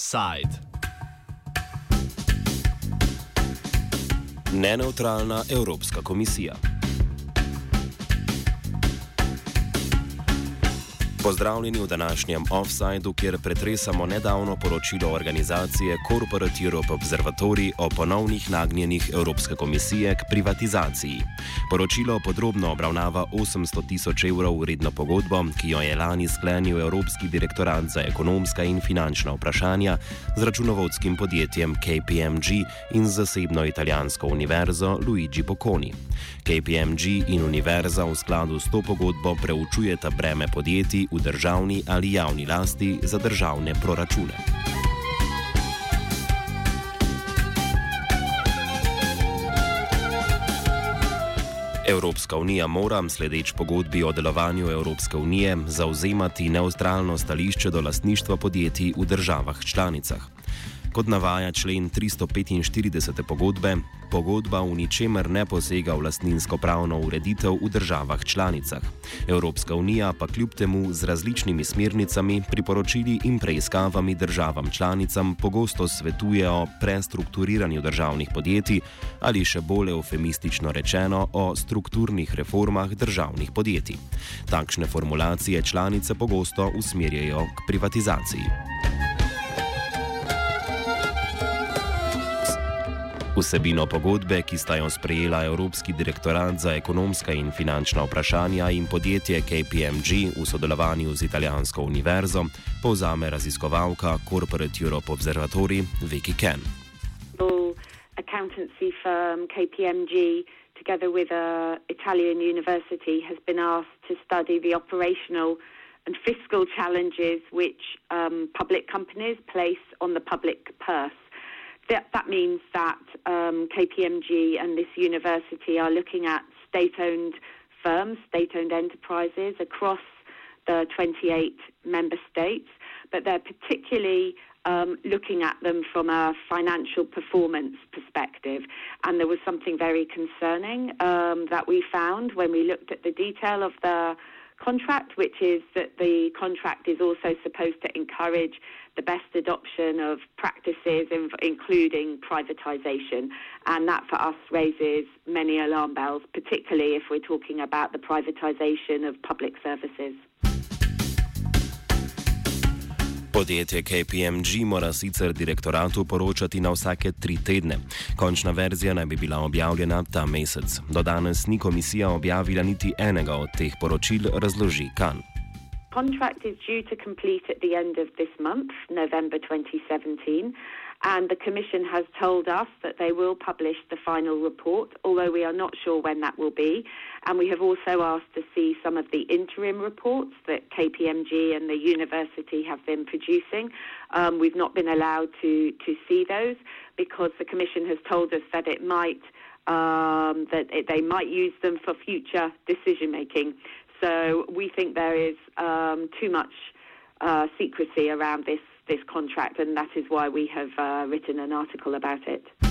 Side. Neneutralna Evropska komisija. Pozdravljeni v današnjem offsajdu, kjer pretresamo nedavno poročilo organizacije Corporate Europe Observatory o ponovnih nagnjenih Evropske komisije k privatizaciji. Poročilo podrobno obravnava 800 tisoč evrov vredno pogodbo, ki jo je lani sklenil Evropski direktorat za ekonomska in finančna vprašanja z računovodskim podjetjem KPMG in zasebno italijansko univerzo Luigi Bocconi. KPMG in univerza v skladu s to pogodbo preučujeta breme podjetij v državni ali javni lasti za državne proračune. Evropska unija mora, sledeč pogodbi o delovanju Evropske unije, zauzemati neustralno stališče do lastništva podjetij v državah članicah. Kot navaja člen 345. pogodbe, pogodba v ničemer ne posega v lastninsko pravno ureditev v državah članicah. Evropska unija pa kljub temu z različnimi smernicami, priporočili in preiskavami državam članicam pogosto svetuje o prestrukturiranju državnih podjetij ali še bolj eufemistično rečeno o strukturnih reformah državnih podjetij. Takšne formulacije članice pogosto usmerjajo k privatizaciji. Vsebino pogodbe, ki sta jo sprejela Evropski direktorat za ekonomska in finančna vprašanja in podjetje KPMG v sodelovanju z italijansko univerzo, povzame raziskovalka Corporate Europe Observatory Vicky Ken. Accountancy firm KPMG, together with an Italian university, has been asked to study the operational and fiscal challenges which um, public companies place on the public purse. That, that means that um, KPMG and this university are looking at state owned firms, state owned enterprises across the 28 member states, but they're particularly um, looking at them from a financial performance perspective. And there was something very concerning um, that we found when we looked at the detail of the contract, which is that the contract is also supposed to encourage the best adoption of practices, including privatisation. And that for us raises many alarm bells, particularly if we're talking about the privatisation of public services. Podjetje KPMG mora sicer direktoratu poročati na vsake tri tedne. Končna verzija naj bi bila objavljena ta mesec. Do danes ni komisija objavila niti enega od teh poročil, razloži Kan. Contract is due to complete at the end of this month, November 2017. And the Commission has told us that they will publish the final report, although we are not sure when that will be. And we have also asked to see some of the interim reports that KPMG and the university have been producing. Um, we've not been allowed to, to see those because the Commission has told us that it might. Um, that it, they might use them for future decision making. So we think there is um, too much uh, secrecy around this this contract, and that is why we have uh, written an article about it.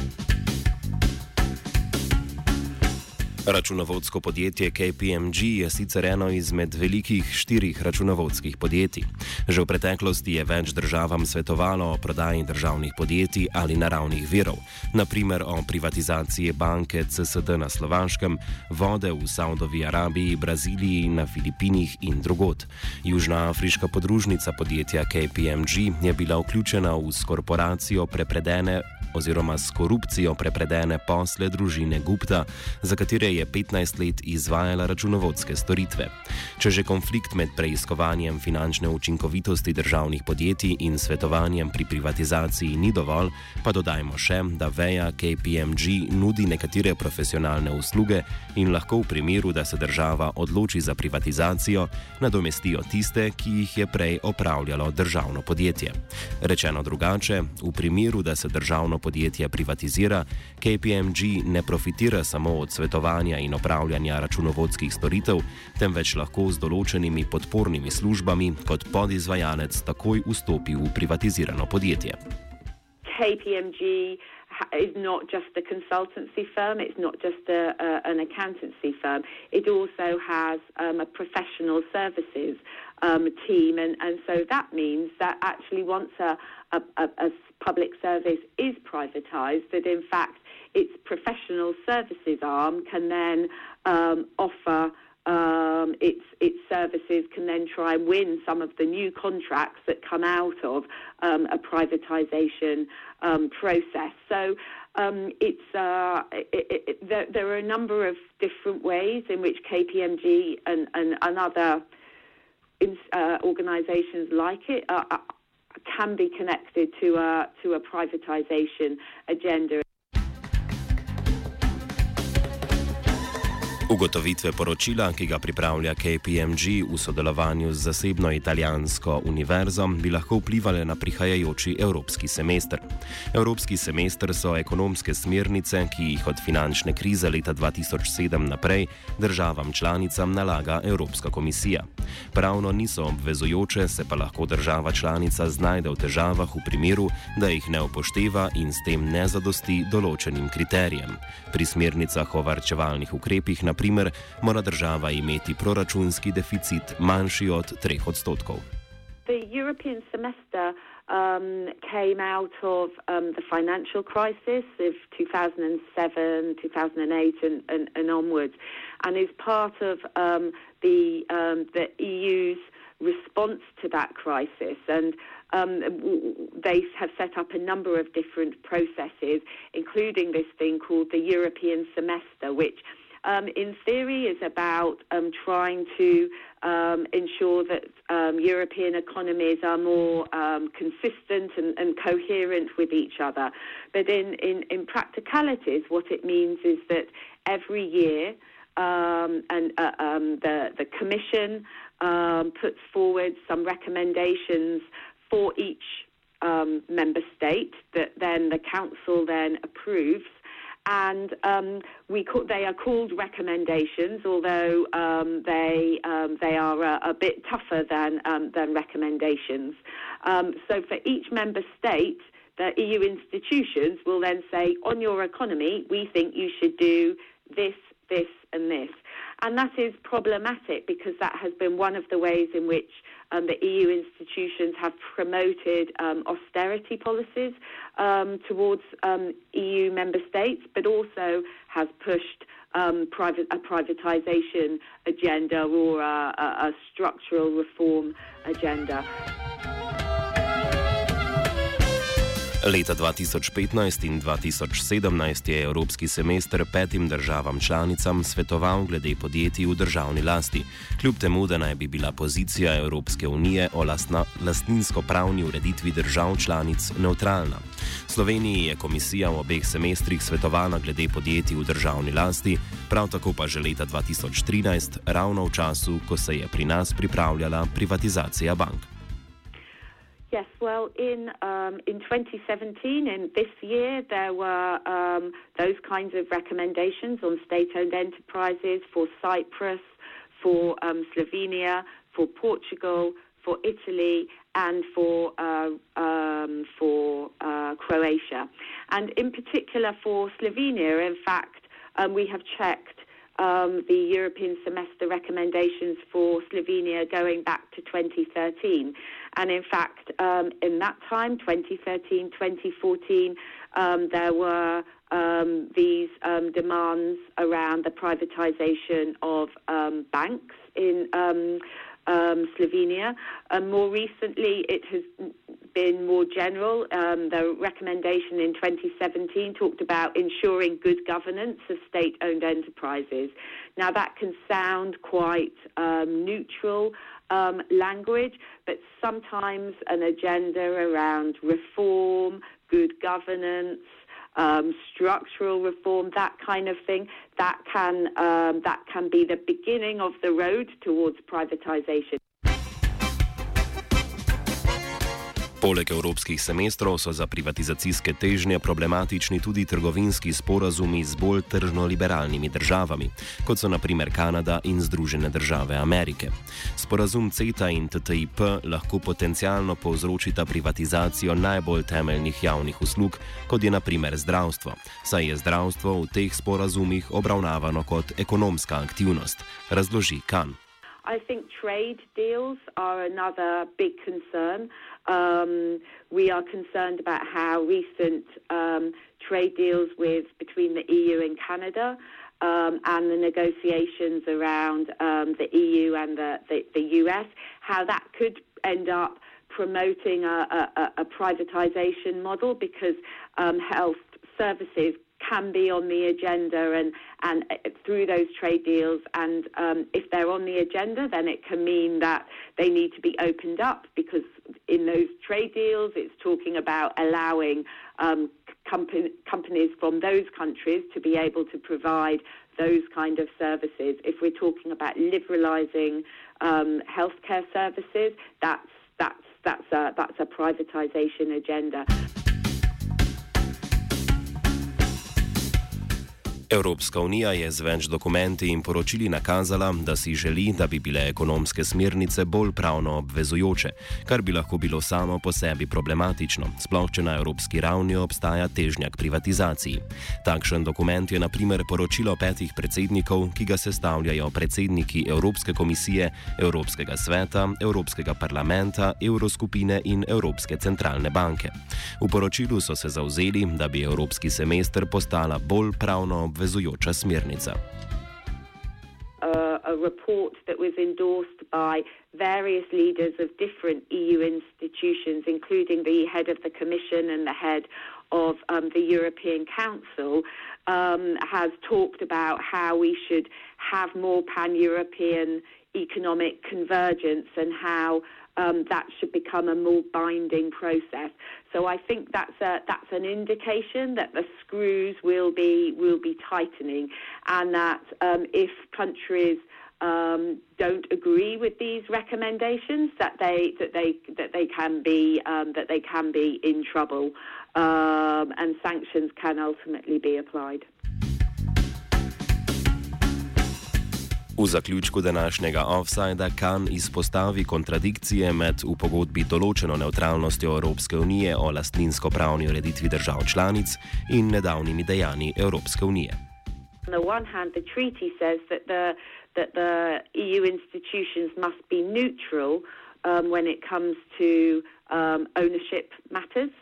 Računovodsko podjetje KPMG je sicer eno izmed velikih štirih računovodskih podjetij. Že v preteklosti je več državam svetovalo o prodaji državnih podjetij ali naravnih virov, naprimer o privatizaciji banke CSD na Slovaškem, vode v Saudovi Arabiji, Braziliji, na Filipinih in drugot. Južna afriška podružnica podjetja KPMG je bila vključena v korporacijo prepredene oziroma s korupcijo prepredene posle družine Gupta, za katere je 15 let izvajala računovodske storitve. Če že konflikt med preiskovanjem finančne učinkovitosti državnih podjetij in svetovanjem pri privatizaciji ni dovolj, pa dodajmo še, da veja KPMG nudi nekatere profesionalne usluge in lahko v primeru, da se država odloči za privatizacijo, nadomestijo tiste, ki jih je prej opravljalo državno podjetje. Rečeno drugače, v primeru, da se državno podjetje privatizira, KPMG ne profitira samo od svetovanja in opravljanja računovodskih storitev, temveč lahko z določenimi podpornimi službami kot podizvajalec takoj vstopi v privatizirano podjetje. KPMG is not just a consultancy firm, it's not just a, a, an accountancy firm, it also has um, a professional services um, team, and, and so that means that actually once a, a, a public service is privatised, that in fact its professional services arm can then um, offer um, its its services can then try and win some of the new contracts that come out of um, a privatisation um, process. So um, it's uh, it, it, there, there, are a number of different ways in which KPMG and, and, and other uh, organisations like it are, are, can be connected to a to a privatisation agenda. Ugotovitve poročila, ki ga pripravlja KPMG v sodelovanju z zasebno italijansko univerzo, bi lahko vplivali na prihajajoči evropski semester. Evropski semester so ekonomske smernice, ki jih od finančne krize leta 2007 naprej državam članicam nalaga Evropska komisija. Pravno niso obvezujoče, se pa lahko država članica znajde v težavah v primeru, da jih ne upošteva in s tem ne zadosti določenim kriterijem. Pri smernicah o varčevalnih ukrepih, na primer, mora država imeti proračunski deficit manjši od 3 odstotkov. The European semester um, came out of um, the financial crisis of 2007, 2008, and, and, and onwards, and is part of um, the, um, the EU's response to that crisis. And um, they have set up a number of different processes, including this thing called the European semester, which um, in theory is about um, trying to um, ensure that um, European economies are more um, consistent and, and, coherent with each other. But in, in, in, practicalities, what it means is that every year, um, and uh, the, the Commission puts forward some recommendations for each member state that then the Council then approves and um, we they are called recommendations, although um, they um, they are a, a, bit tougher than um, than recommendations. Um, so for each member state, the EU institutions will then say, on your economy, we think you should do this, this, and this. And that is problematic because that has been one of the ways in which um, the EU institutions have promoted um, austerity policies um, towards um, EU member states, but also has pushed um, private, a privatisation agenda or a, a, a structural reform agenda. Leta 2015 in 2017 je Evropski semester petim državam članicam svetoval glede podjetij v državni lasti, kljub temu, da naj bi bila pozicija Evropske unije o lastninsko-pravni ureditvi držav članic neutralna. Sloveniji je komisija v obeh semestrih svetovala glede podjetij v državni lasti, prav tako pa že leta 2013, ravno v času, ko se je pri nas pripravljala privatizacija bank. Yes, well, in um, in 2017, in this year, there were um, those kinds of recommendations on state-owned enterprises for Cyprus, for um, Slovenia, for Portugal, for Italy, and for uh, um, for uh, Croatia, and in particular for Slovenia. In fact, um, we have checked um, the European semester recommendations for Slovenia going back to 2013. And in fact, um, in that time, 2013, 2014, um, there were um, these um, demands around the privatization of um, banks in Slovenia. And more recently, it has been more general. Um, the recommendation in 2017 talked about ensuring good governance of state owned enterprises. Now, that can sound quite um, neutral um, language, but sometimes an agenda around reform, good governance, um, structural reform, that kind of thing, that can um, that can be the beginning of the road towards privatization. Poleg evropskih semestrov so za privatizacijske težnje problematični tudi trgovinski sporazumi z bolj tržno-liberalnimi državami, kot so naprimer Kanada in Združene države Amerike. Sporazum CETA in TTIP lahko potencialno povzročita privatizacijo najbolj temeljnih javnih uslug, kot je naprimer zdravstvo, saj je zdravstvo v teh sporazumih obravnavano kot ekonomska aktivnost, razloži Kan. I think trade deals are another big concern. Um, we are concerned about how recent um, trade deals with between the EU and Canada um, and the negotiations around um, the EU and the, the, the, US, how that could end up promoting a, a, a privatization model because um, health services can be on the agenda and, and uh, through those trade deals. And um, if they're on the agenda, then it can mean that they need to be opened up because in those trade deals, it's talking about allowing um, companies from those countries to be able to provide those kind of services. If we're talking about liberalising um, healthcare services, that's that's that's a that's a privatisation agenda. Evropska unija je z več dokumenti in poročili nakazala, da si želi, da bi bile ekonomske smernice bolj pravno obvezujoče, kar bi lahko bilo samo po sebi problematično, sploh če na evropski ravni obstaja težnja k privatizaciji. Takšen dokument je naprimer poročilo petih predsednikov, ki ga sestavljajo predsedniki Evropske komisije, Evropskega sveta, Evropskega parlamenta, Evroskupine in Evropske centralne banke. V poročilu so se zauzeli, da bi evropski semester postala bolj pravno obvezujoča obvezujoča smernica. A report that was endorsed by various leaders of different EU institutions, including the head of the Commission and the head of um, the European Council, um, has talked about how we should have more pan European economic convergence and how um, that should become a more binding process. So I think that's a, that's an indication that the screws will be will be tightening, and that um, if countries um, don't agree with these recommendations, that they that they that they can be um, that they can be in trouble, um, and sanctions can ultimately be applied. V zaključku današnjega offsajda Kan izpostavi kontradikcije med v pogodbi določeno neutralnostjo Evropske unije o lastninsko-pravni ureditvi držav članic in nedavnimi dejanji Evropske unije. On the one hand, the treaty says that the, that the EU institutions must be neutral um, when it comes to um, ownership matters.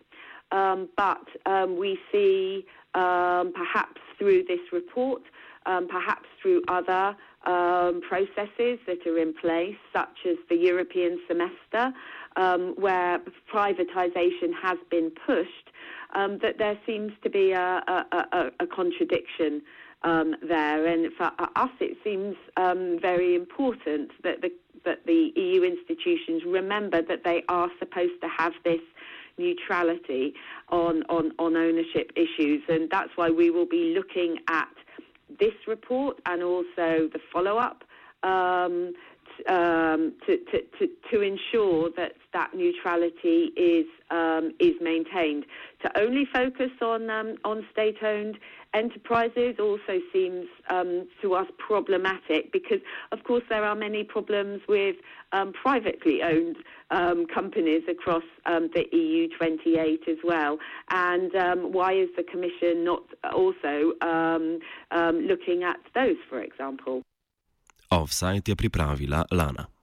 Um, but um, we see, um, perhaps through this report, um, perhaps through other um, processes that are in place, such as the European semester, um, where privatisation has been pushed, um, that there seems to be a, a, a, a contradiction um, there. And for us, it seems um, very important that the, that the EU institutions remember that they are supposed to have this neutrality on, on, on ownership issues. And that's why we will be looking at this report and also the follow up um, um, to, to, to, to, ensure that that neutrality is um, is maintained. To only focus on um, on state owned enterprises also seems um, to us problematic because, of course, there are many problems with um, privately owned um, companies across the EU 28 as well. And why is the Commission not also looking at those, for example? Offsite je pripravila Lana.